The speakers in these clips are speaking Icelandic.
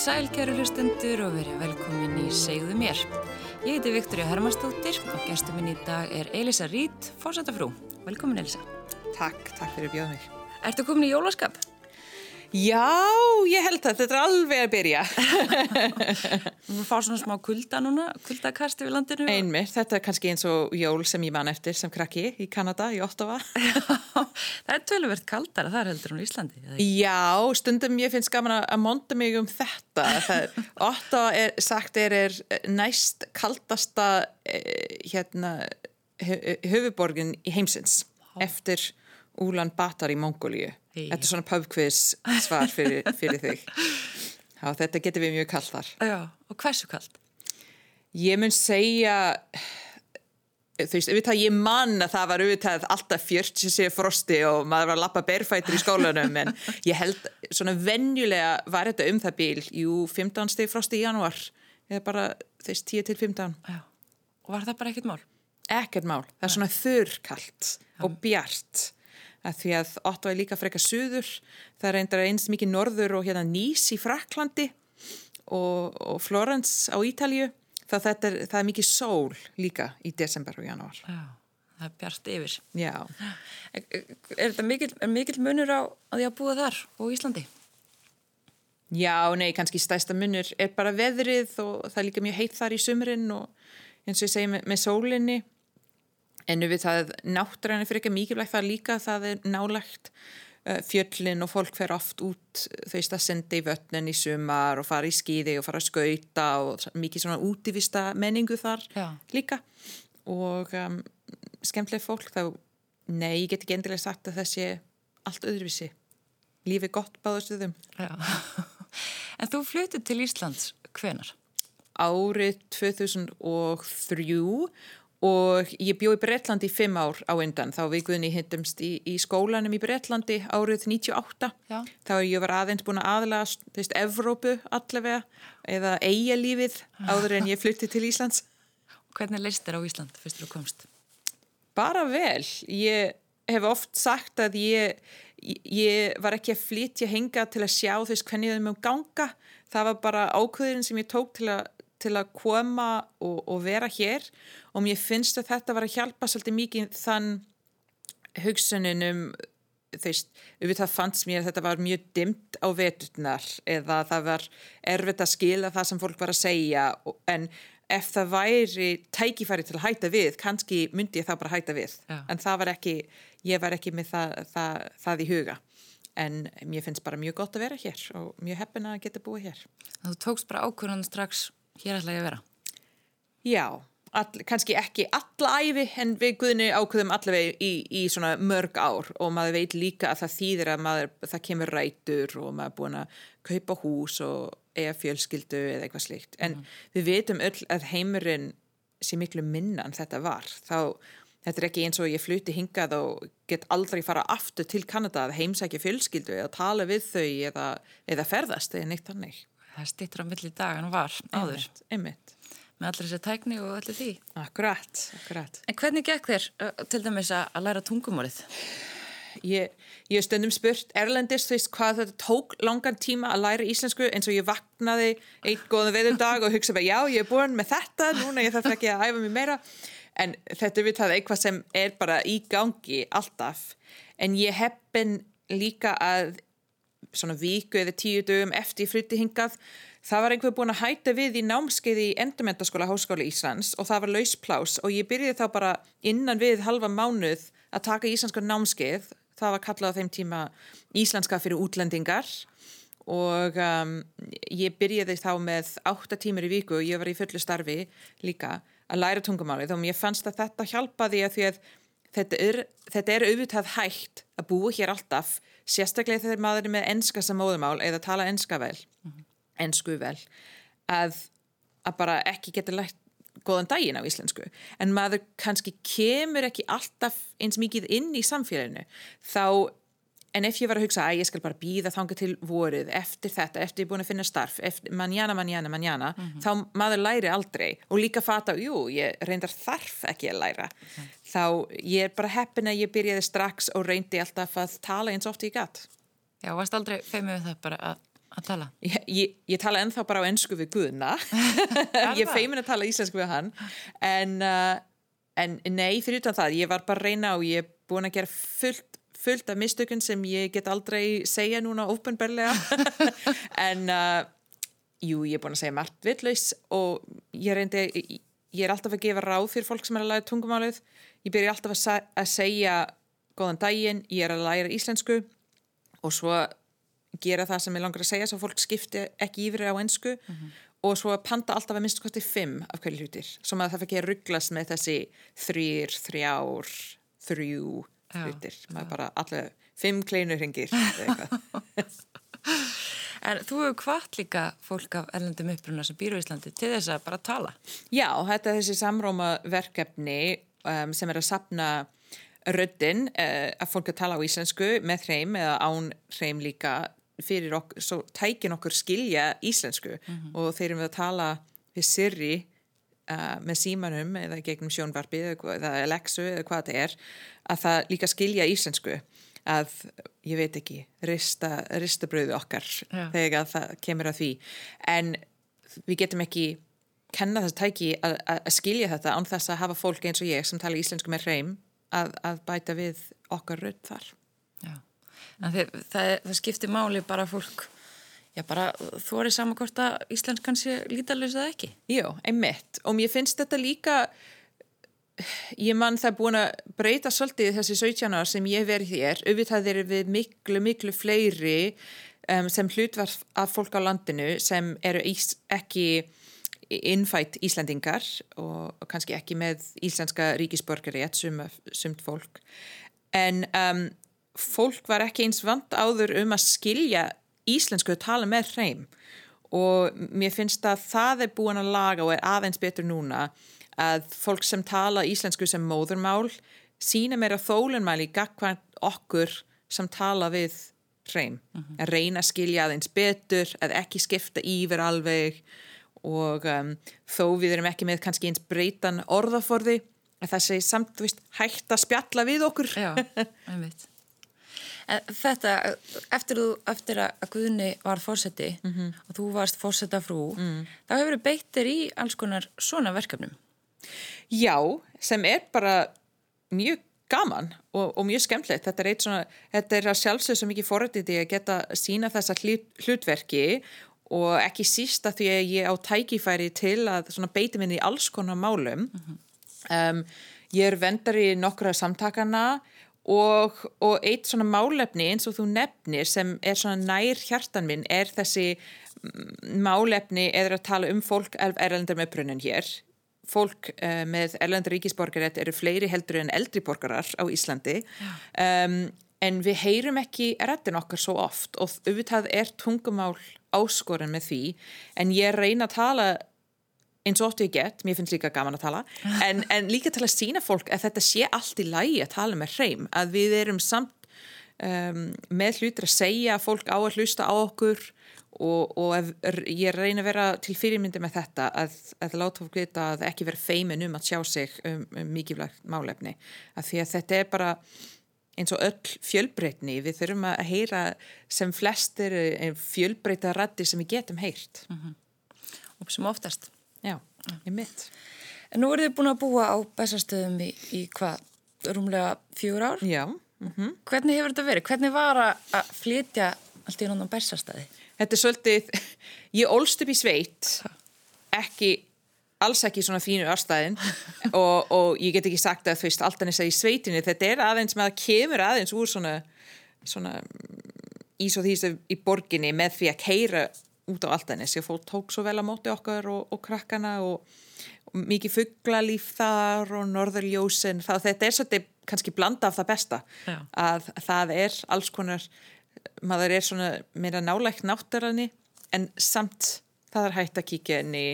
Sælkjæru hlustundur og verið velkomin í Segðu mér. Ég heiti Viktoria Hermannsdóttir og gestur minn í dag er Elisa Rít, fórsættafrú. Velkomin Elisa. Takk, takk fyrir bjóða mig. Ertu komin í jólaskap? Já, ég held að þetta er alveg að byrja. Þú fár svona smá kulda núna, kuldakast yfir landinu. Einmitt, þetta er kannski eins og jól sem ég man eftir sem krakki í Kanada, í Ottawa. það er töluvert kaldara þar heldur hún í Íslandi. Já, stundum ég finnst gaman að monda mig um þetta. Er, Ottawa er sagt er, er næst kaldasta eh, hérna, höfuborgin í heimsins Há. eftir Úlan Batar í Mongóliu. Þetta er svona pubquiz svar fyrir, fyrir þig. Já, þetta getur við mjög kallt þar. Já, og hversu kallt? Ég mun segja, þú veist, auðvitað ég mann að það var auðvitað alltaf 40 sér frosti og maður var að lappa berfættur í skólanum, en ég held svona venjulega var þetta um það bíl, jú, 15 steg frosti í januar, eða bara þess 10 til 15. Já, og var það bara ekkert mál? Ekkert mál, það er svona þurrkallt og bjart að því að Otto er líka frekar suður. Það reyndar eins mikið norður og hérna Nýs í Fraklandi og, og Florence á Ítalju það, er, það er mikið sól líka í desember og januar Já, það er bjart yfir. Já. Er, er þetta mikil, er mikil munur á að því að búa þar og Íslandi? Já, nei, kannski stæsta munur er bara veðrið og það er líka mjög heitt þar í sumrin og eins og ég segi með, með sólinni en við það náttúræðin fyrir ekki mikilvægt það líka það er nálagt uh, fjöllin og fólk fer oft út þau veist að senda í vötnin í sumar og fara í skýði og fara að skauta og mikið svona útivista menningu þar Já. líka og um, skemmtileg fólk þá, nei, ég get ekki endilega sagt að það sé allt öðruvísi lífi gott báðastuðum En þú flutið til Íslands hvenar? Árið 2003 og ég bjóð í Breitlandi í fimm ár á undan. Þá við guðni hittumst í, í skólanum í Breitlandi árið 98 Já. þá ég var aðeins búin að aðlaga þú veist, Evrópu allavega eða eiga lífið áður en ég flutti til Íslands. Hvernig leist þér á Ísland fyrstur og komst? Bara vel. Ég hef oft sagt að ég, ég var ekki að flytja henga til að sjá þess hvernig þau mjög ganga. Það var bara ákvöðurinn sem ég tók til að til að koma og, og vera hér og mér finnst að þetta var að hjálpa svolítið mikið þann hugsuninum þú veist, auðvitað fannst mér að þetta var mjög dimt á veturnar eða það var erfitt að skila það sem fólk var að segja en ef það væri tækifæri til að hætta við, kannski myndi ég það bara hætta við, Já. en það var ekki ég var ekki með það, það, það í huga. En mér finnst bara mjög gott að vera hér og mjög heppin að geta búið hér. Þú tókst bara ákvörðan strax hér ætla ég að vera Já, all, kannski ekki alla æfi en við guðinu ákveðum allaveg í, í svona mörg ár og maður veit líka að það þýðir að maður, það kemur rætur og maður er búin að kaupa hús og eiga fjölskyldu eða eitthvað slikt en mm. við veitum öll að heimurinn sé miklu minna en þetta var þá Þetta er ekki eins og ég fluti hingað og get aldrei fara aftur til Kanada að heimsækja fjölskyldu eða tala við þau eða, eða ferðast eða neitt hannig. Það stittur á milli dagan var áður. Einmitt, einmitt. Með allir þessi tækni og allir því. Akkurat, akkurat. En hvernig gekk þér til dæmis að læra tungumórið? Ég hef stundum spurt Erlendis þú veist hvað þetta tók langan tíma að læra íslensku eins og ég vaknaði einn góðan veður dag og hugsa bara já ég er búin með þetta, núna ég þarf ekki að æfa mig meira en þetta er við það eitthvað sem er bara í gangi alltaf en ég heppin líka að svona viku eða tíu dögum eftir ég flytti hingað það var einhver búin að hætta við í námskeið í endurmentaskóla Háskóla Íslands og það var lausplás og ég byrjiði þá bara innan við halva mánuð að taka íslenska námskeið. Það var kallað á þeim tíma íslenska fyrir útlendingar og um, ég byrjiði þá með 8 tímur í viku og ég var í fullu starfi líka að læra tungumálið og mér fannst að þetta hjálpaði að því að þetta er, þetta er auðvitað hægt að búa hér alltaf sérstaklega þegar maður er með enska sem móðumál eða tala enska vel mm -hmm. ensku vel að, að bara ekki geta lært góðan daginn á íslensku en maður kannski kemur ekki alltaf eins mikið inn í samfélaginu þá En ef ég var að hugsa að ég skal bara býða þanga til vorið eftir þetta, eftir ég er búin að finna starf, manjana, manjana, manjana, mm -hmm. þá maður læri aldrei og líka fata, jú, ég reyndar þarf ekki að læra. -hmm. Þá ég er bara heppin að ég byrjaði strax og reyndi alltaf að tala eins oft ég gætt. Já, varst aldrei feimið það bara að að tala? Ég, ég, ég tala ennþá bara á ennsku við Guðna ég er feimin að tala íslensku við hann en, uh, en nei, fyrir utan það ég var bara að reyna og ég er búin að gera fullt, fullt af mistökun sem ég get aldrei segja núna ofinberlega en uh, jú, ég er búin að segja margt vittlaus og ég reyndi ég er alltaf að gefa ráð fyrir fólk sem er að læra tungumálið. Ég byrja alltaf að, að segja góðan daginn, ég er að læra íslensku. Og svo gera það sem ég langar að segja svo fólk skipti ekki yfir á ennsku mm -hmm. og svo panta alltaf að minnst kosti fimm af hverju hlutir, svo maður það fyrir að rugglast með þessi þrýr, þrjár þrjú hlutir maður bara allavega fimm kleinur hringir En þú hefur hvart líka fólk af erlendum uppruna sem býr á Íslandi til þess að bara tala? Já, þetta er þessi samróma verkefni um, sem er að sapna röddinn uh, að fólk að tala á íslensku með hreim eða án hreim líka fyrir okkur, svo tækin okkur skilja íslensku. Mm -hmm. og þeir eru við að tala við sirri uh, með símanum eða gegnum sjónvarpi eða Alexu eða hvað þetta er að það líka skilja íslensku að, ég veit ekki, rista, rista bröðu okkar ja. þegar það kemur að því en við getum ekki kenna þess að tæki að, að skilja þetta án þess að hafa fólk eins og ég sem tala íslensku með hreim að, að bæta við okkar rödd þar. Já, en það, það, það skiptir máli bara fólk, já bara þú er í samankort að Íslands kannski lítalösa það ekki. Jú, einmitt. Og mér finnst þetta líka, ég mann það búin að breyta svolítið þessi 17 ára sem ég verið þér, auðvitað er við miklu, miklu fleiri um, sem hlutvar af fólk á landinu sem eru ekki innfætt Íslandingar og, og kannski ekki með íslenska ríkisborgari sumt fólk. En um, fólk var ekki eins vant áður um að skilja íslensku að tala með hreim og mér finnst að það er búin að laga og er aðeins betur núna að fólk sem tala íslensku sem móðurmál sína meira þólunmæli gagkvæmt okkur sem tala við hreim, uh mhm. -huh. að reyna að skilja aðeins betur, að ekki skipta yfir alveg og um, þó við erum ekki með kannski eins breytan orðaforði að það segi samt, þú veist, hægt að spjalla við okkur Já, einmitt Þetta, eftir, eftir að Guðni var fórseti mm -hmm. og þú varst fórseta frú mm. þá hefur þið beittir í alls konar svona verkefnum Já, sem er bara mjög gaman og, og mjög skemmtilegt þetta er eitt svona, þetta er að sjálfsög svo mikið forrættið í að geta sína þessa hlutverki og ekki sísta því að ég á tækifæri til að beiti minni í alls konar málum mm -hmm. um, ég er vendar í nokkra samtakana og, og eitt svona málefni eins og þú nefnir sem er svona nær hjartan minn er þessi mm, málefni eða að tala um fólk erlendar með brunnin hér. Fólk uh, með erlendar ríkisborgarétt eru fleiri heldur en eldri borgarar á Íslandi. Um, en við heyrum ekki rættin okkar svo oft og auðvitað er tungumál áskorun með því. En ég reyna að tala eins og óttu ég gett, mér finnst líka gaman að tala en, en líka til að sína fólk að þetta sé allt í lægi að tala með hreim að við erum samt um, með hlutir að segja að fólk á að hlusta á okkur og, og ef, ég reyna að vera til fyrirmyndi með þetta að, að láta fólk vita að ekki vera feimin um að sjá sig um, um mikilvægt málefni að því að þetta er bara eins og öll fjölbreytni við þurfum að heyra sem flestir eh, fjölbreyta rætti sem við getum heyrt mm -hmm. og sem oftast já, ég mitt en nú er þið búin að búa á bestastöðum í, í hvað, rúmlega fjögur ár? Já mm -hmm. hvernig hefur þetta verið, hvernig var að flytja allt í náttúrulega bestastæði þetta er svolítið, ég ólst upp í sveit ekki alls ekki svona fínu örstæðin. Og, og ég get ekki sagt að þú veist alltaf þess að í sveitinu. Þetta er aðeins með að kemur aðeins úr svona, svona ís og þýst í borginni með því að keira út á alltanis ég fólk tók svo vel að móti okkar og, og krakkana og, og mikið fugglalíf þar og norðurljósin þá þetta er svolítið kannski blanda af það besta Já. að það er alls konar maður er svona meira nálægt náttúrani en samt það er hægt að kíkja inn í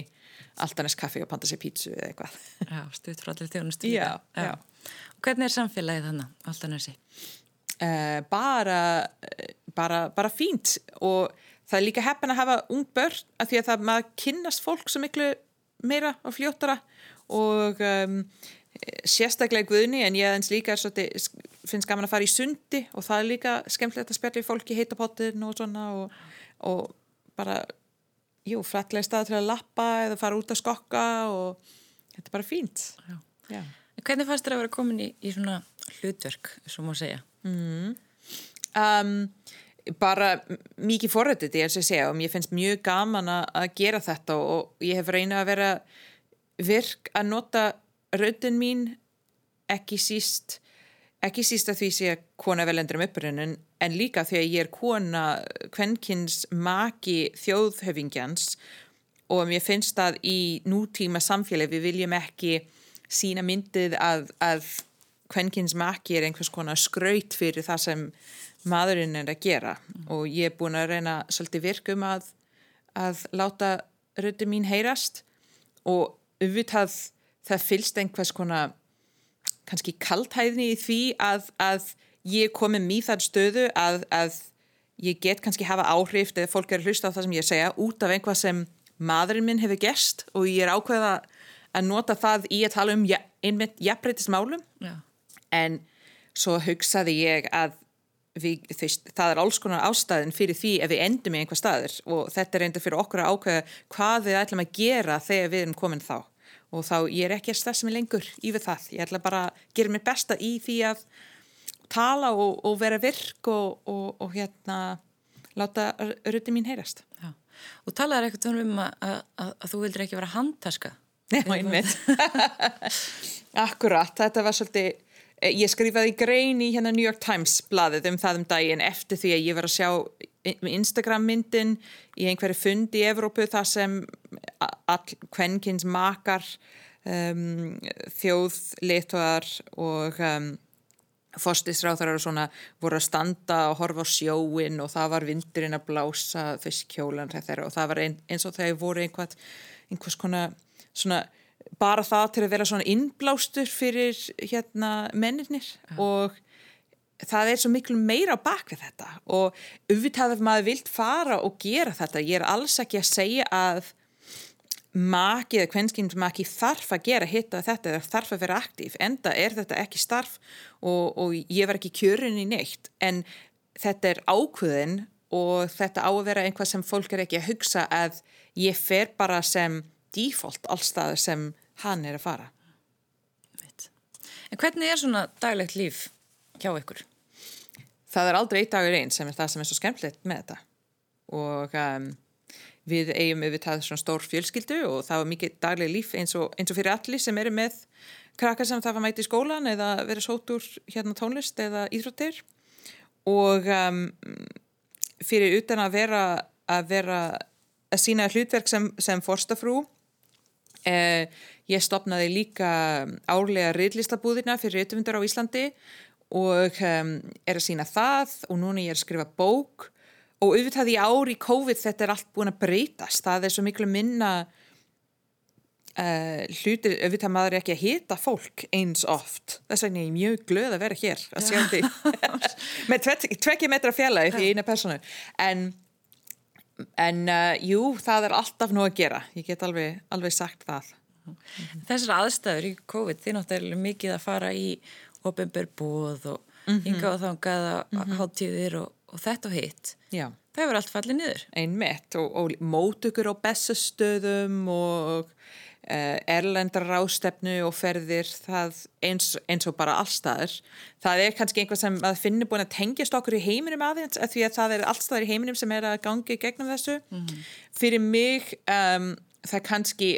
alltanis kaffi og panta sér pítsu eða eitthvað. Já, stutt frá allir þjónustu. Já, já. Og hvernig er samfélagið þannig alltanesi? Uh, eh, bara, bara, bara fínt og það er líka heppin að hafa ung börn af því að það maður kynnast fólk svo miklu meira og fljóttara og um, sérstaklega guðni en ég aðeins líka svolítið, finnst gaman að fara í sundi og það er líka skemmtilegt að spjalla í fólki heitapottin og svona og, og bara jú, frætlega stað til að lappa eða fara út að skokka og þetta er bara fínt Já. Já. Hvernig fannst þér að vera komin í, í svona hlutverk, svo má segja? um, bara mikið forrættið eins og ég segja og mér finnst mjög gaman að að gera þetta og ég hef reynið að vera virk að nota röddin mín ekki síst ekki síst að því sé að kona velendur um upprunnin en líka því að ég er kona kvenkins maki þjóðhöfingjans og mér finnst að í nútíma samfélagi við viljum ekki sína myndið að, að kvenkins maki er einhvers konar skraut fyrir það sem maðurinn er að gera. Og ég er búin að reyna svolítið virkum að, að láta röddi mín heyrast. Og auðvitað það fylst einhvers konar kannski kaltæðni í því að, að ég komi mér þann stöðu að, að ég get kannski hafa áhrif eða fólk er að hlusta á það sem ég segja út af einhvað sem maðurinn minn hefur gerst. Og ég er ákveða að nota það í að tala um ja, einmitt jafnbreytismálum Já. en svo hugsaði ég að við, þvist, það er alls konar ástæðin fyrir því ef við endum í einhver staður og þetta er reynda fyrir okkur að ákveða hvað við ætlum að gera þegar við erum komin þá og þá ég er ekki að stressa mig lengur yfir það, ég ætla bara að gera mér besta í því að tala og, og vera virk og, og, og hérna láta röndi mín heyrast Já. Og talaður eitthvað um að, að, að, að þú vildir ekki vera handtaska. Já, einmitt. Akkurat, þetta var svolítið, ég skrifaði grein í hérna New York Times blaðið um það um daginn eftir því að ég var að sjá Instagram myndin í einhverju fund í Evrópu þar sem all kvenkins makar, um, þjóðleituar og um, fórstisráþarar og svona voru að standa og horfa á sjóin og það var vindurinn að blása þess kjólan þeirra og það var ein, eins og þegar voru einhvað, einhvers konar svona bara það til að vera svona innblástur fyrir hérna mennirnir. Og það er svo miklu meira bak við þetta. Og auðvitað ef maður vilt fara og gera þetta, ég er alls ekki að segja að maki eða kvenskins maki þarf að gera hitta þetta eða þarf að vera aktíf enda er þetta ekki starf og, og ég var ekki kjörin í neitt. En þetta er ákvöðin og þetta á að vera einhvað sem fólk er ekki að hugsa að ég fer bara sem default allstað sem hann er að fara. En hvernig er svona daglegt líf hjá ykkur? það er aldrei eitt dagur einn sem er það sem er svo skemmtilegt með þetta og um, við eigum yfir svona stór fjölskyldu og það var mikið dagleg líf eins og, eins og fyrir allir sem eru með krakkar sem það var mæti í skólan eða verið sótur hérna tónlist eða íþróttir og um, fyrir utan að vera að vera að sína hlutverk sem, sem forstafrú eh, ég stopnaði líka árlega riðlistabúðina fyrir reytumundar á Íslandi og um, er að sína það og núna ég er að skrifa bók. Og auðvitað í ári í COVID þetta er allt búin að breytast. Það er svo miklu minna uh, hlutir, auðvitað maður er ekki að hita fólk eins oft. Þess vegna er ég mjög glöð að vera hér að sjá því með tvekki metra fjalla því eina personu. En, en uh, jú, það er alltaf nú að gera ég get alveg, alveg sagt það Þessar aðstæður í COVID, þið náttúrulega mikið að fara í ofinber búð og mm -hmm. hinga og þangað mm -hmm. háttíðir og, og þetta og hitt. Já. Það hefur allt fallið niður. Einmitt og, og mótugur á bestastöðum og uh, erlendar rástefnu og ferðir það eins, eins og bara allstaður. Það er kannski einhvað sem að finna búin að tengjast okkur í heiminum aðeins að því að það er allstaður í heiminum sem er að gangi gegnum þessu. Mm -hmm. Fyrir mig um, það kannski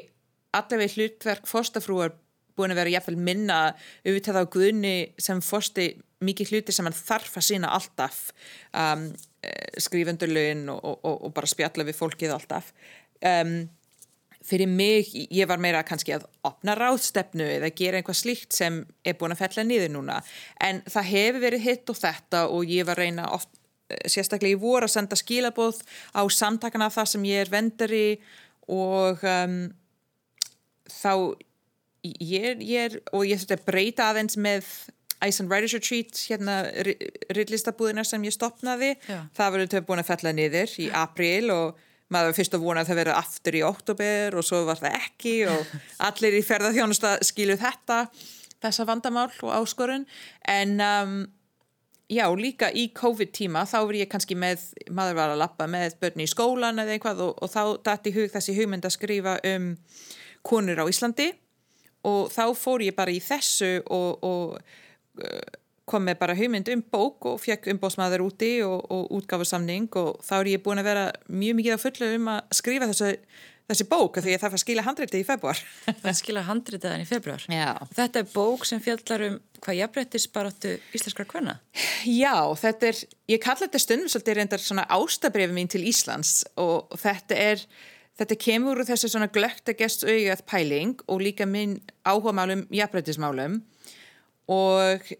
allaveg hlutverk fórstafrúar búin að vera jafnvel minna auðvitað á guðni sem fórsti mikið hluti sem hann þarf að sína alltaf um, skrifendurlaun og, og, og bara spjalla við fólkið alltaf um, fyrir mig, ég var meira kannski að opna ráðstefnu eða gera einhvað slíkt sem er búin að fella niður núna en það hefur verið hitt og þetta og ég var reyna oft sérstaklega í voru að senda skilabóð á samtakana það sem ég er vendari og um, þá ég, ég er og ég þurfti að breyta aðeins með Ice and Writers Retreat hérna rillistabúðina sem ég stopnaði Já. það verður þau búin að fella niður í april og maður fyrst að vona að það verður aftur í oktober og svo var það ekki og allir í ferðarþjónusta skiluð þetta þessa vandamál og áskorun. En um, já, líka í COVID tíma þá var ég kannski með, maður var að lappa með börni í skólan eða eitthvað og, og þá dætti hug þessi hugmynd að skrifa um konur á Íslandi. Og þá fór ég bara í þessu og, og kom með bara hugmynd um bók og fekk umbóðsmaður úti og, og útgáfarsamning og þá er ég búin að vera mjög mikið á fullu um að skrifa þessu, þessi bók því ég þarf að skila handritið í februar. Það skila handritiðan í februar. Já. Þetta er bók sem fjallar um hvað jafnbrettis baróttu íslenskar kvenna. Já, þetta er, ég kalla þetta stundum svolítið reyndar svona ástabrifi mín til Íslands og þetta er, þetta kemur úr þessu svona glögt að gest auðgjöð pæling og líka minn áhuga málum jafnbrettismálum og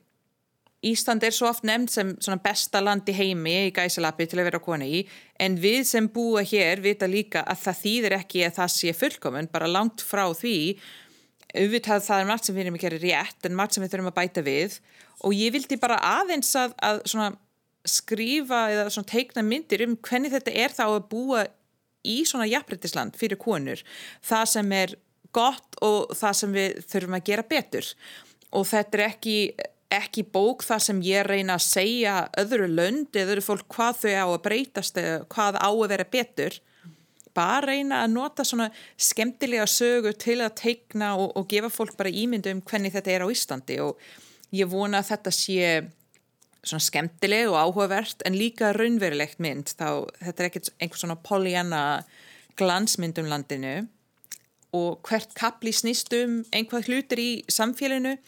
Ísland er svo oft nefnd sem besta land í heimi í gæsalappi til að vera kona í en við sem búa hér vita líka að það þýðir ekki að það sé fullkominn bara langt frá því. Auðvitað það er margt sem við erum að gera rétt en margt sem við þurfum að bæta við. Og ég vildi bara aðeins að, að skrifa eða teikna myndir um hvernig þetta er þá að búa í svona jafnbryttisland fyrir konur. Það sem er gott og það sem við þurfum að gera betur. Og þetta er ekki ekki bók þar sem ég reyna að segja öðru lönd eða öðru fólk hvað þau á að breytast eða hvað á að vera betur. Bara reyna að nota svona skemmtilega sögu til að teikna og, og gefa fólk bara ímyndu um hvernig þetta er á Íslandi. Og ég vona að þetta sé svona skemmtileg og áhugavert en líka raunverulegt mynd. Þá þetta er ekkert einhvers svona polyana glansmynd um landinu. Og hvert kapli snýst um einhvað hlutir í samfélinu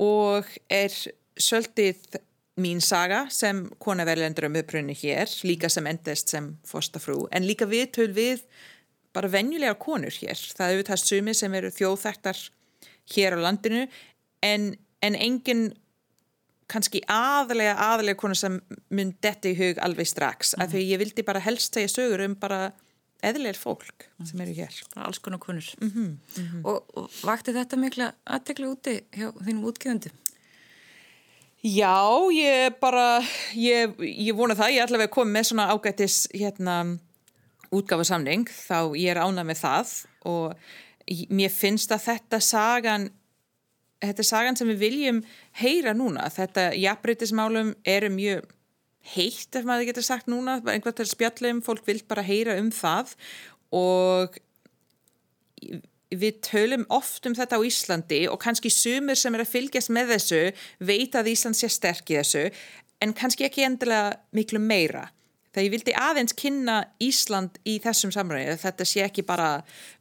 og er svolítið mín saga sem konaverlendur um upprunni hér, líka sem endist sem fórstafrú, en líka við töl við bara venjulega konur hér. Það er auðvitað sumi sem eru þjóðþæktar hér á landinu en, en engin kannski aðlega aðlega konar sem mun detti í hug alveg strax, mm af því ég vildi bara helst segja sögur um bara eðlir fólk sem eru hér. Alls konar konur. Mm -hmm, mm -hmm. Og, og vakti þetta mikla aðtekla úti hjá þínum útgjöðandi? Já, ég bara, ég, ég vona það, ég er allavega komið með svona ágættis hérna útgafasamning, þá ég er ánað með það og mér finnst að þetta sagan, þetta er sagan sem við viljum heyra núna, þetta jafnbreytismálum eru mjög heitt ef maður getur sagt núna einhvern veginn spjallum, fólk vil bara heyra um það. Og við tölum oft um þetta á Íslandi og kannski sumir sem er að fylgjast með þessu veit að Ísland sé sterk í þessu en kannski ekki endilega miklu meira. Þegar ég vildi aðeins kynna Ísland í þessum samræði þetta sé ekki bara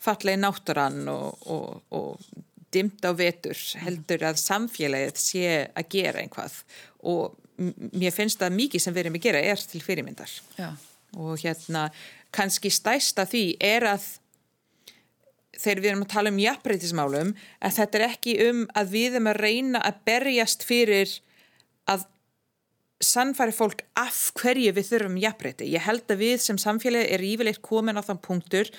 fallegi náttúrann og, og, og dimt á vetur heldur að samfélagið sé að gera einhvað og mér finnst að mikið sem við erum að gera er til fyrirmyndar Já. og hérna kannski stæsta því er að þegar við erum að tala um jafnbreytismálum að þetta er ekki um að við erum að reyna að berjast fyrir að sannfæri fólk af hverju við þurfum jafnbreyti. Ég held að við sem samfélagi er yfirleitt komin á þann punktur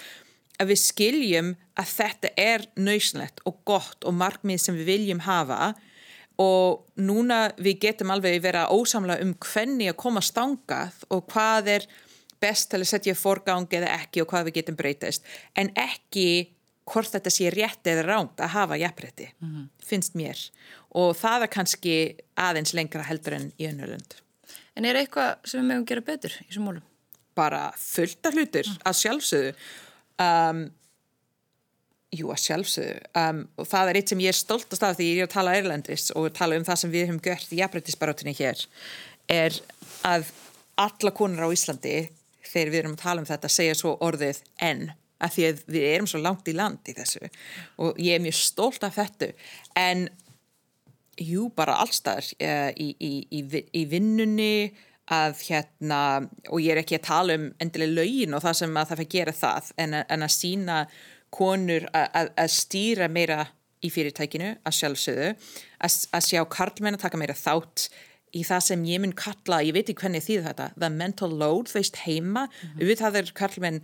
að við skiljum að þetta er nöyslegt og gott og markmið sem við viljum hafa og núna við getum alveg vera ósamla um hvenni að koma stangað og hvað er best til að setja fórgangi eða ekki og hvað við getum breytast en ekki hvort þetta sé rétt eða ránt að hafa jafnrétti, mm -hmm. finnst mér og það er kannski aðeins lengra heldur enn í önnulund En er eitthvað sem við mögum gera betur í þessum mólum? Bara fullta hlutir mm. að sjálfsögðu um, Jú, að sjálfsögðu. Um, og það er eitt sem ég er stoltast af því ég er að tala erlendis og tala um það sem við höfum gert í jafnbryttisbarátunni hér er að alla konur á Íslandi þegar við erum að tala um þetta segja svo orðið enn að því að við erum svo langt í land í þessu. Og ég er mjög stolt af þetta. En jú, bara allstaðar uh, í, í, í, í vinnunni að hérna, og ég er ekki að tala um endilega laugin og það sem að það að gera það en, en að sína konur að, stýra meira í fyrirtækinu að sjálfsögðu að, sjá karlmenn að taka meira þátt í það sem ég mun kalla, ég veit ekki hvernig þýð þetta, the mental load þú veist heima, mm -hmm. við það er karlmenn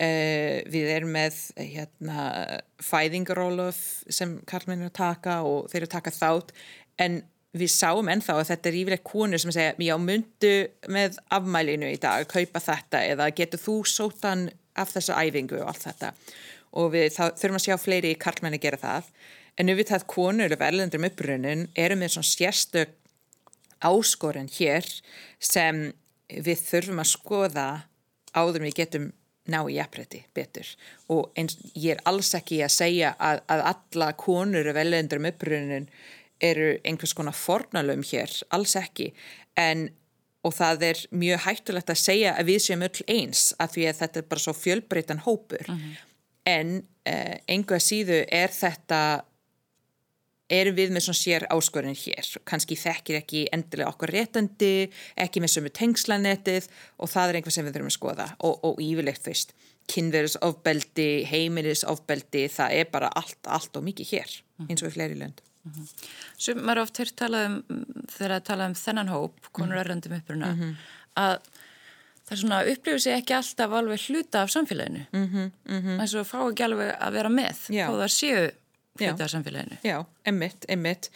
uh, við erum með hérna fæðingarólof sem karlmenn er að taka og þeir eru að taka þátt en við sáum ennþá að þetta er yfirleitt konur sem segja, já myndu með afmælinu í dag, kaupa þetta eða getur þú sótan af þessu æfingu og allt þetta og við þurfum að sjá fleiri karlmenni gera það. En við það konur af erlendur um upprunnin eru með svona sérstök áskorun hér sem við þurfum að skoða áður við getum ná í jafnrætti betur. Og eins, ég er alls ekki að segja að, að alla konur og veljendur um upprunin eru einhvers konar fornalum hér, alls ekki. En og það er mjög hættulegt að segja að við séum öll eins að því að þetta er bara svo fjölbreytan hópur. Uh -huh. En eh, einhver síðu er þetta erum við með svona sér áskorinn hér. Kannski þekkir ekki endilega okkur réttandi, ekki með sömu tengslanetið og það er einhver sem við þurfum að skoða. Og, og yfirlegt fyrst kynverðisofbeldi, heimilisofbeldi það er bara allt, allt og mikið hér eins og í fleiri lönd mm -hmm. Sem maður oft hér talað um þegar að tala um þennan hóp, konur eröndum uppruna mm -hmm. að það er svona upplifur sig ekki alltaf alveg hluta af samfélaginu. Mm -hmm. þess að fá ekki alveg að vera með Já. og það séu hluta af samfélaginu. Já, emmitt, emmitt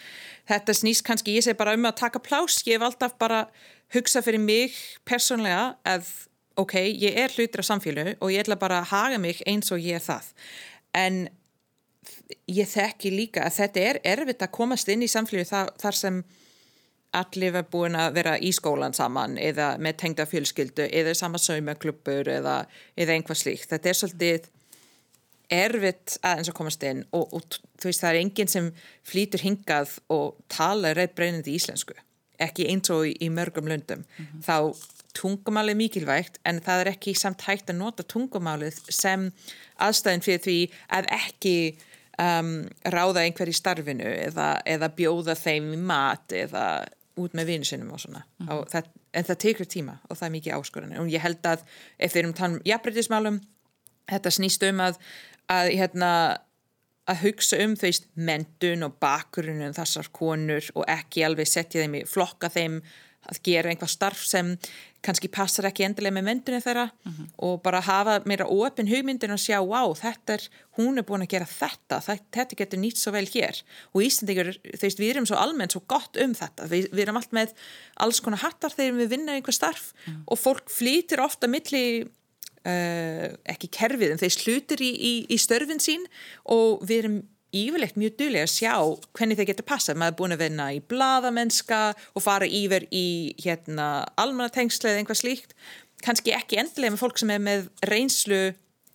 Þetta snýst kannski, ég segi bara um að taka plás ég hef alltaf bara hugsað fyrir mig persónlega að ok, ég er hlutir af samfélaginu og ég ætla bara að haga mig eins og ég er það. En ég þekki líka að þetta er erfitt að komast inn í samfélagi þar, þar sem allir var búin að vera í skólan saman eða með tengda fjölskyldu eða sama saumaklubur eða, eða einhvað slíkt. Þetta er svolítið erfitt aðeins að komast inn og, og þú veist það er enginn sem flýtur hingað og tala reyð breynandi íslensku ekki eins og í, í mörgum löndum mm -hmm. þá tungumálið er mikilvægt en það er ekki samt hægt að nota tungumálið sem aðstæðin fyrir því að ekki um, ráða einhver í starfinu eða, eða bjóða þeim í mat eða út með vinsinum og svona mm -hmm. og það, en það tekur tíma og það er mikið áskorðan og ég held að ef erum tann um jafnbreytismálum þetta snýst um að, að hérna að hugsa um þú veist mentun og bakgrunum þessar konur og ekki alveg setja þeim í flokka þeim að gera einhvað starf sem kannski passar ekki endilega með myndinu þeirra mhm. -huh. og bara hafa meira ofin hugmyndin og sjá, wow, þetta er hún er búin að gera þetta, þetta getur nýtt svo vel hér og Íslandingur þú veist, við erum svo almennt svo gott um þetta við, við erum allt með alls konar hattar þegar við vinna einhver starf mhm. -huh. og fólk flýtir ofta milli uh, ekki kerfið en þeir slutir í, í, í störfin sín og við erum yfirlegt mjög duðlega að sjá hvernig þeir geta passað. Maður er búin að vinna í bladamenska og fara yfir í hérna, almannatengslu eða einhvað slíkt. Kanski ekki endilega með fólk sem er með reynslu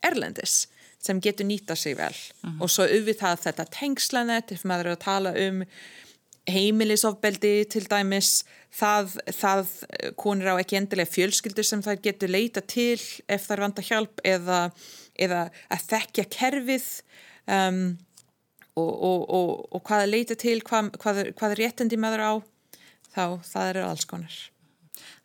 erlendis sem getur nýta sig vel. Uh mhm. -huh. Og svo auðvitað þetta tengslanet, ef maður er að tala um heimilisofbeldi til dæmis, það, það konur á ekki endilega fjölskyldur sem það getur leita til ef það er vanda hjálp eða, eða að þekkja kerfið. Um, og, og, og, og hvað leita til, hvað, hvað, hvað réttindi með þér á, þá það eru alls konar.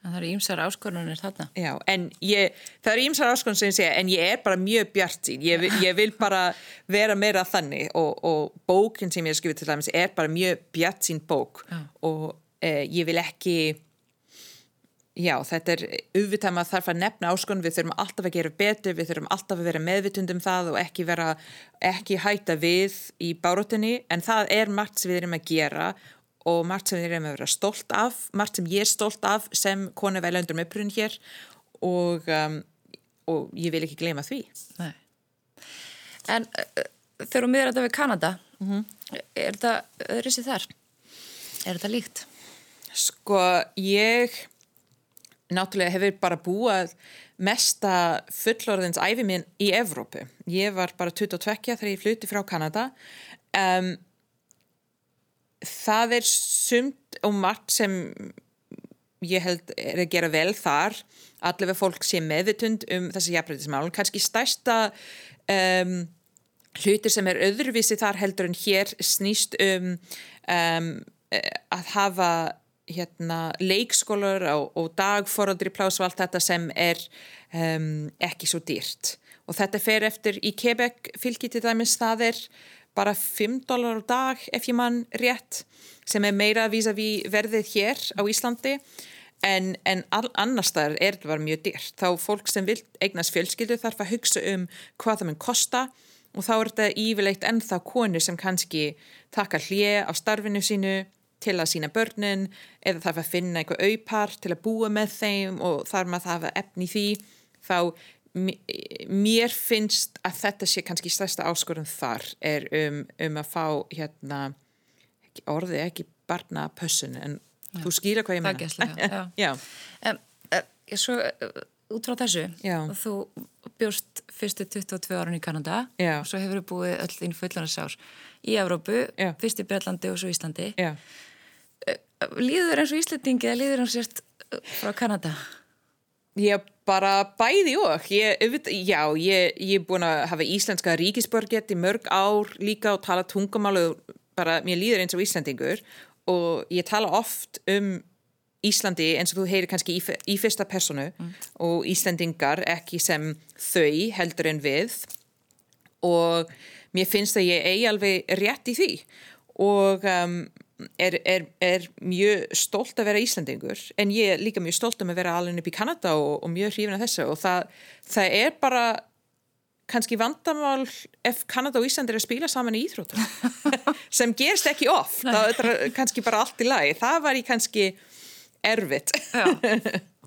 En það eru ímsar áskonunir þarna. Já, en ég, það eru ímsar áskonunir sem ég segja, en ég er bara mjög bjart sín, ég, ég vil bara vera meira þannig og bókinn sem ég skrifið til dæmis er bara mjög bjart sín bók Já. og eh, ég vil ekki Já, þetta er auðvitað maður þarf að nefna áskonum, við þurfum alltaf að gera betur, við þurfum alltaf að vera meðvitund um það og ekki, vera, ekki hætta við í bárutinni en það er margt sem við erum að gera og margt sem við erum að vera stolt af, margt sem ég er stolt af sem konu velöndur með brunn hér og, um, og ég vil ekki gleyma því. Nei. En uh, þegar við erum þetta við Kanada, mm -hmm. er þetta öðru sér þar? Er þetta líkt? Sko, ég náttúrulega hefur bara búað mesta fullorðins æfi minn í Evrópu. Ég var bara 22 þegar ég fluti frá Kanada. Um, það er sumt og margt sem ég held er að gera vel þar. Allavega fólk sé meðvitund um þessi jafnrættismál. Kanski stærsta um, hlutir sem er öðruvísi þar heldur en hér snýst um, um að hafa hérna, leikskólar og, og dagforaldri plás og allt þetta sem er um, ekki svo dýrt. Og þetta fer eftir í Quebec fylgi til dæmis það er bara 5 dólar á dag ef ég mann rétt sem er meira að vísa við verðið hér á Íslandi. En, en annar staðar er þetta var mjög dýrt. Þá fólk sem vil eignast fjölskyldu þarf að hugsa um hvað það mun kosta og þá er þetta yfirleitt ennþá konur sem kannski taka hlje á starfinu sínu til að sína börnin eða þarf að finna einhver auðpar til að búa með þeim og þarf maður að hafa efni í því þá mér finnst að þetta sé kannski stærsta áskorun þar er um, um að fá hérna orðið ekki barna pössun en þú skýra hvað ég já. já, En, uh, svo, uh, út frá þessu, Já. þú bjóst fyrstu 22 árun í Kanada Já. og svo hefur þú búið öll þín fullanarssár í Evrópu, Já. fyrst í Breitlandi og svo Íslandi. Líður eins og Íslandingi eða líður eins og sért uh, frá Kanada? Ég bara bæði og, ég, já, ég, ég er búin að hafa íslenska ríkisborgett í mörg ár líka og tala tungumálu, bara mér líður eins og Íslandingur og ég tala oft um Íslandi eins og þú heyrir kannski í, í fyrsta personu og Íslandingar ekki sem þau heldur en við. Og mér finnst að ég eigi alveg rétt í því. Og um, er, er, er mjög stolt að vera Íslandingur en ég er líka mjög stolt um að vera alveg upp í Kanada og, og mjög hrifin af þessu og það, það er bara kannski vandamál ef Kanada og Ísland er að spila saman í íþróttum sem gerst ekki oft það er kannski bara allt í lagi það var í kannski erfitt.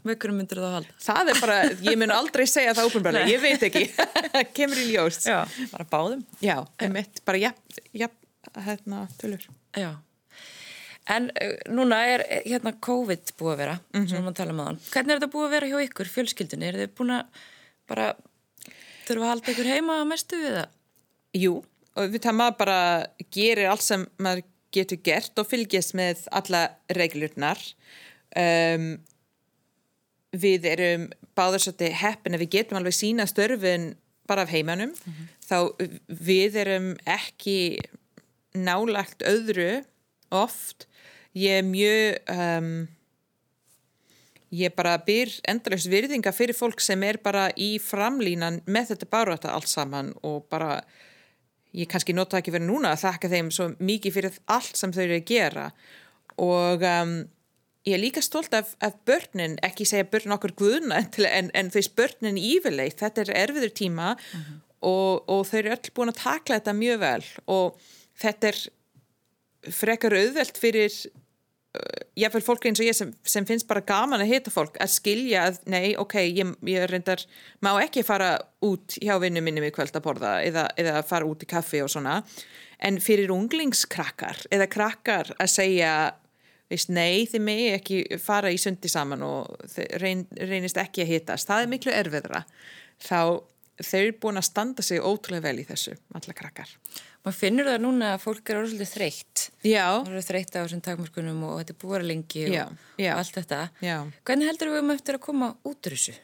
Mökkurum myndir það að halda. það er bara, ég mun aldrei segja það ópenbarlega, ég veit ekki kemur í ljós Já, bara báðum. Já, einmitt, bara jafn, jafn, hérna, tölur. Já. En uh, núna er eh, hérna COVID búið að vera, Mhm. sem við maður tala um aðan. Hvernig er þetta búið að vera hjá ykkur, fjölskyldunni? Er þið búin að bara þurfa að halda ykkur heima að mestu við það? Jú, og við það maður bara gerir allt sem maður getur gert og fylgjast með alla reglurnar. Um, við erum svolítið heppin að við getum alveg sína störfin bara af heimanum. Þá við erum ekki nálagt öðru oft. Ég er mjög... Um, ég bara byr endalust virðinga fyrir fólk sem er bara í framlínan með þetta baróta allt saman og bara ég kannski nota ekki verið núna að þakka þeim svo mikið fyrir allt sem þau eru að gera. Og um, ég er líka stolt af, af börnin, ekki segja börnin okkur guðuna en, en, en þau börnin ívilleitt, þetta er erfiður tíma og, og þau eru öll búin að takla þetta mjög vel og þetta er frekar auðvelt fyrir jáfnveil fólk eins og ég sem, sem finnst bara gaman að hita fólk að skilja að nei, ok, ég, ég reyndar má ekki fara út hjá vinnu minni í kvöld að borða eða, eða fara út í kaffi og svona. En fyrir unglingskrakkar eða krakkar að segja veist, nei, þið megi ekki fara í sundi saman og reyn, reynist ekki að hitast, það er miklu erfiðra þá þau eru búin að standa sig ótrúlega vel í þessu, alla krakkar Maður finnur það núna að fólk er orðslega þreytt. Já, Það eru þreytt á þessum takmörkunum og þetta er búið að lengi og, Já, já. og allt þetta. Já. Hvernig heldur við um eftir að koma út úr þessu?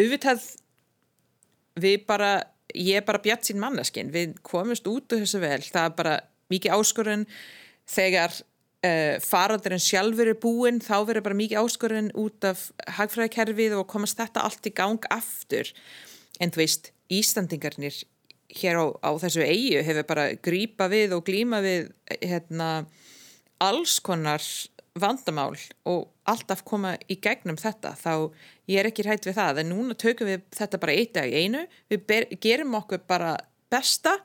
auðvitað við bara, ég er bara bjart sín manneskinn, við komumst út úr þessu vel, það er bara mikið áskorun þegar uh, faraldurinn sjálfur er búinn þá verður bara mikið áskorun út af hagfræðikerfið og komast þetta allt í gang aftur, en þú veist Íslandingarnir hér á, á þessu eigu hefur bara grípa við og glíma við hérna alls konar vandamál og alltaf koma í gegnum þetta. Þá ég er ekki hægt við það en núna tökum við þetta bara eitt dag í einu. Við ber, gerum okkur bara besta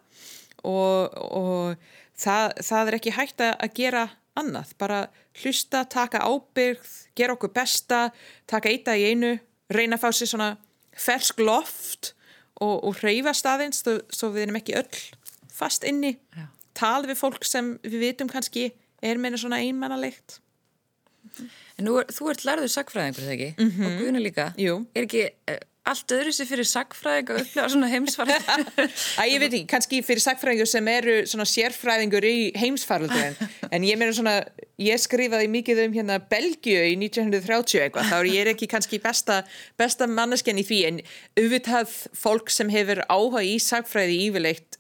og, og það, það er ekki hægt að gera annað, bara hlusta taka ábyrgð, gera okkur besta taka eitt dag í einu reyna að fá sér svona fersk loft og, og reyfa staðins svo, svo við erum ekki öll fast inni Já. tala við fólk sem við vitum kannski er meina svona einmannalegt En nú, þú ert lærður sagfræðingur, þegar ekki? Mm -hmm. Og Guðna líka. Jú. Er ekki uh, allt öðru sér fyrir sagfræðing að upplega svona heimsvarð? Æ, ég veit ekki, kannski fyrir sagfræðingur sem eru svona sérfræðingur í heimsfaraldurinn. En ég meina svona, ég skrifaði mikið um hérna Belgiu í 1930 eitthvað, þá er ég ekki kannski besta, besta manneskjan í því. En auðvitað fólk sem hefur áhuga í sagfræði yfirleitt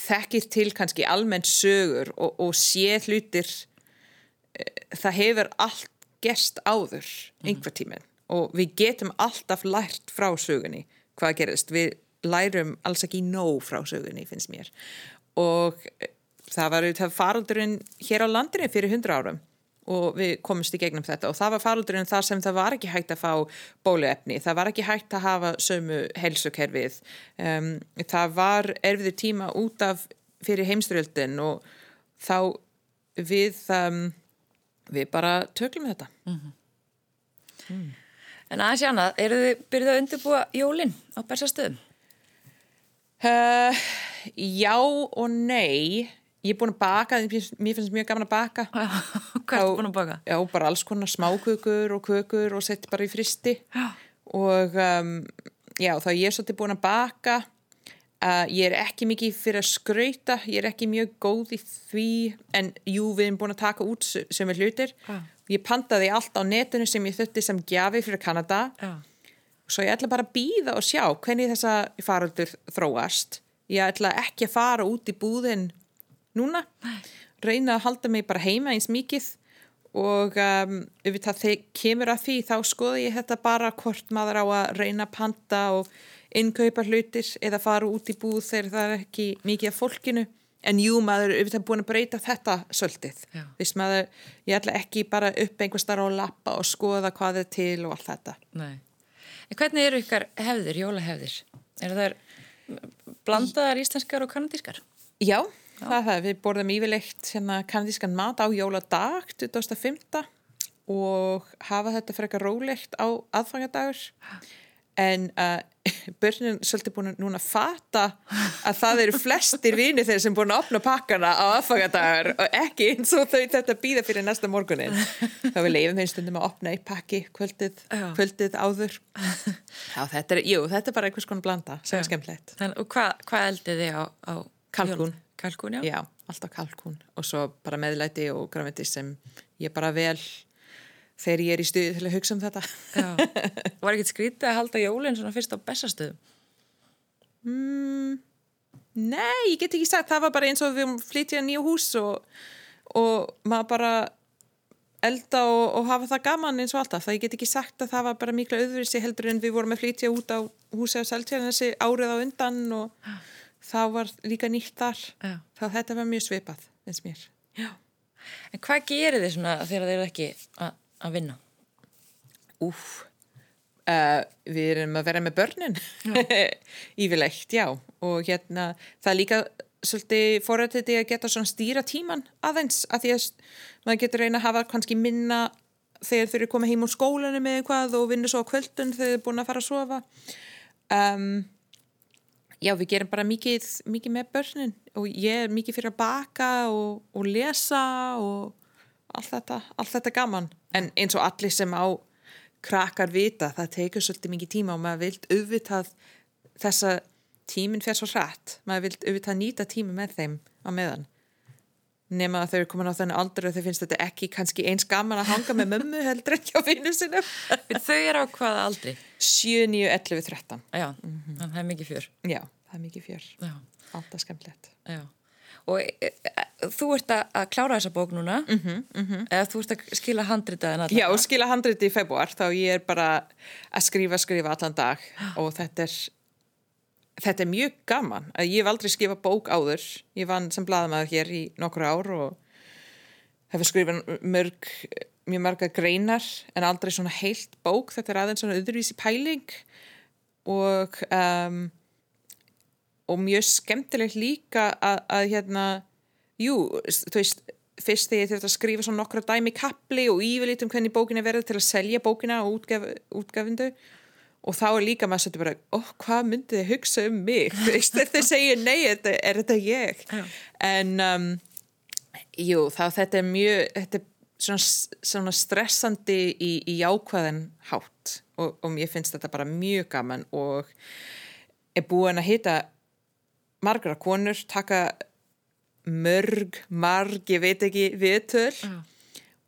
þekkir til kannski almennt sögur og, og sé hlutir eh, það hefur allt gerst áður einhver tíminn og við getum alltaf lært frá sögunni. Hvað gerist, við lærum alls ekki nóg frá sögunni finnst mér. Og eh, það var auðvitað faraldurinn hér á landinu fyrir hundra árum. Og við komumst í gegnum þetta. Og það var faraldurinn þar sem það var ekki hægt að fá bóluefni, það var ekki hægt að hafa sömu helsukerfið um, það var erfiður tíma út af fyrir heimstyrjöldin og þá við um, við bara töklum þetta en aðeins annað, eru þið byrjuð að undirbúa jólinn á bersastöðum? Uh, já og nei ég er búin að baka, mér finnst mjög gaman að baka Hvað ertu búin að baka? Já, bara alls konar smákökur og kökur og sett bara í fristi Já. og um, já, þá ég er svolítið búin að baka uh, ég er ekki mikið fyrir að skrauta ég er ekki mjög góð í því en jú, við erum búin að taka út sem er hlutir Já. Ég pantaði allt á netinu sem ég þurfti sem gjafi fyrir Kanada. Já. svo ég ætla bara að býða og sjá hvernig þessa faraldur þróast. Ég ætla ekki að fara út í búðin núna. Reyna að halda mig bara heima eins mikið. Og um, ef það kemur að því þá skoða ég þetta bara hvort maður á að reyna að panta og innkaupa hlutir eða fara út í búð þegar það er ekki mikið af fólkinu en jú maður er búin að breyta þetta svolítið Já. Vist, maður, ég ætla ekki bara upp einhver starf og lappa og skoða hvað er til og allt þetta Nei. En hvernig eru ykkar hefðir, jólahefðir? Er það blandaðar íslenskar og kanadískar? Já, það er það. Við borðum yfirleitt hérna kanadískan mat á jóladag 2005 og hafa þetta eitthvað rólegt á aðfangadagur en uh, börnin svolítið búin að núna fata að það eru flestir vinir þeir sem búin að opna pakkana á aðfangadagur og ekki eins og þau þetta býða fyrir næsta morgunin. Þá við leifum þeim stundum að opna eitt pakki kvöldið, kvöldið áður. Já, þetta er, jú, þetta er bara einhvers konar blanda sem er skemmtilegt. Og hvað hva eldið þið á, á Kalkún. Kalkún, já. Já, alltaf kalkún. Og svo bara meðlæti og græmiti sem ég bara vel þegar ég er í stuði til að hugsa um þetta. já. Var ekkert skrítið að halda jólinn svona fyrst á bestastöðum? Mm, nei, ég get ekki sagt, það var bara eins og við flytja nýju hús og, og maður bara elda og, og hafa það gaman eins og alltaf. Það ég get ekki sagt að það var bara mikla auðvisi heldur en við vorum að flytja út á húsi á Seltjarnesi árið á undan og þá var líka nýtt þar. Já. Þá þetta var mjög svipað, eins mér. Já. En hvað gerir þið svona þegar þið eru ekki að, að vinna? Úf, uh, við erum að vera með börnin. Yfirleitt, já. Og hérna það er líka svolítið forrættið að geta svona stýra tíman aðeins að því að maður getur reyna að hafa kannski minna þegar þau eru komið heim úr skólanum með eitthvað og vinna svo á kvöldun þegar þau eru búin að fara að sofa. Um, Já, við gerum bara mikið, mikið með börnin og ég er mikið fyrir að baka og, og lesa og allt þetta, allt þetta gaman. En eins og allir sem á krakkar vita, það tekur svolítið mikið tíma og maður vilt auðvitað þessa tíminn fer svo hrætt. Maður vilt auðvitað nýta tíma með þeim á meðan. Nema að þau eru komin á þennan aldur og þau finnst þetta ekki kannski eins gaman að hanga með mömmu heldur ekki á vinnu sinum. Þau eru á hvaða aldri? 7, 9, 11, 13. Já, þannig að það er mikið fjör. Já, það er mikið fjör. Já, Alltaf skemmtilegt. já. Og e, e, þú ert að, klára þessa bók núna, mm -hmm, eða þú ert að skila handritaðin að Já, og skila handriti í februar þá ég er bara að skrifa, skrifa allan dag. Og þetta er þetta er mjög gaman. Ég hef aldrei skrifa bók áður. Ég vann sem blaðamaður hér í nokkur ár og hefur skrifað mörg, mjög marga greinar en aldrei svona heilt bók. Þetta er aðeins svona öðruvísi pæling. Og um, og mjög skemmtilegt líka að, að hérna jú, þú veist fyrst þegar ég þurfti að skrifa svona nokkra dæmi kapli og yfirlít um hvernig bókin er verið til að selja bókina og útgef, útgefindu og þá er líka maður svolítið bara ó, hvað myndið þið hugsa um mig þetta segir nei, þetta, er þetta ég Já. en um, jú, þá þetta er mjög þetta er svona, svona stressandi í, í jákvæðin hátt og, og mér finnst þetta bara mjög gaman og er búin að hita margra konur, taka mörg, marg, ég veit ekki viðtöl Já.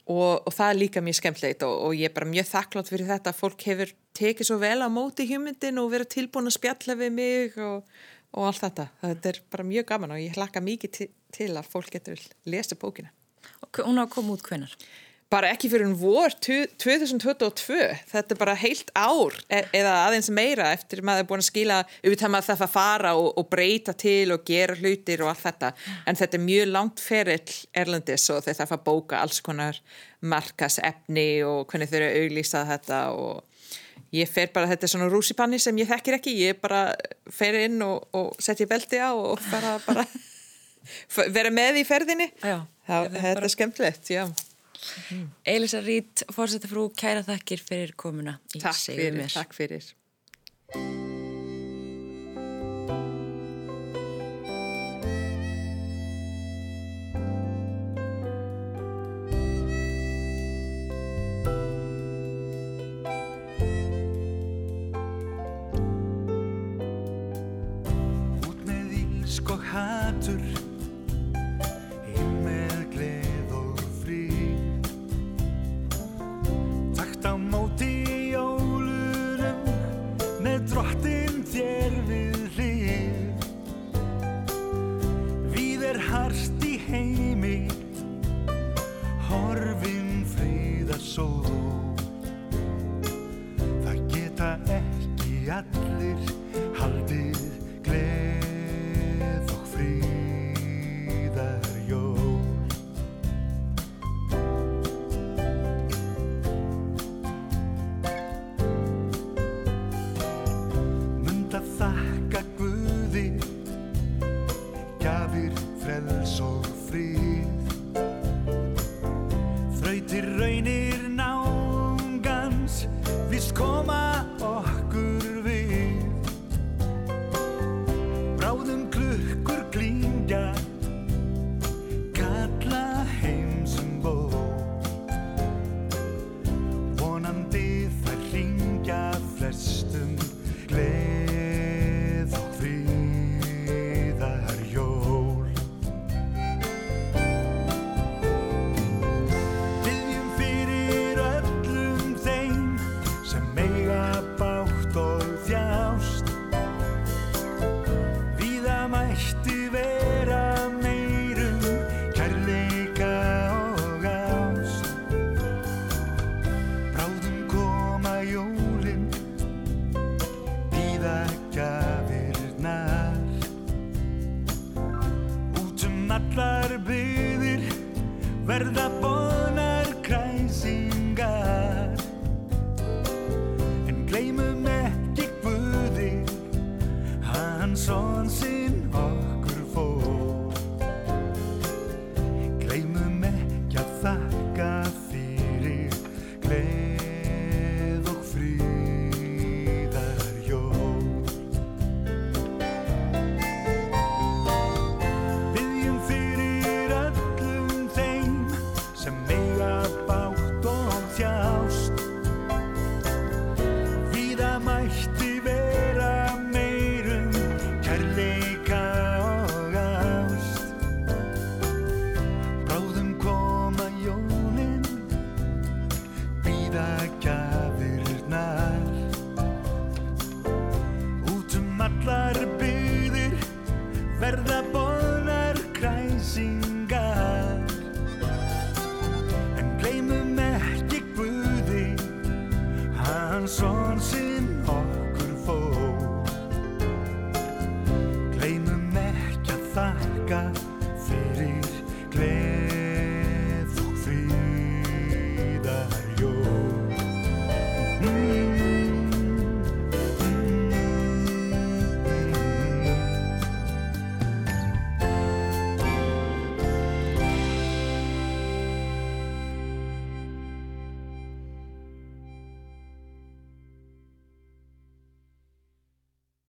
og, og það er líka mjög skemmtlegt og, og ég er bara mjög þakklátt fyrir þetta að fólk hefur tekið svo vel á móti hugmyndin og verið tilbúin að spjalla við mig og, og allt þetta. Þetta er bara mjög gaman og ég hlakka mikið til, til að fólk getur lesa bókina. Og hún á að koma út hvenar? Bara ekki fyrir en vor 2022, þetta er bara heilt ár e eða aðeins meira eftir maður er búin að skila auðvitað maður það að fara og, og breyta til og gera hlutir og allt þetta. En þetta er mjög langt ferill erlendis og þeir þarf að bóka alls konar markasefni og hvernig þau eru að auglýsa þetta og ég fer bara, þetta er svona rúsipanni sem ég þekkir ekki, ég bara fer inn og, og setja belti á og fara bara vera með í ferðinni. Já. Það, þetta er skemmtilegt, já Mm. Eilisa Rít, fórsetafrú, kæra þakkir fyrir komuna í Segjum mér. Takk fyrir, takk fyrir. og hætur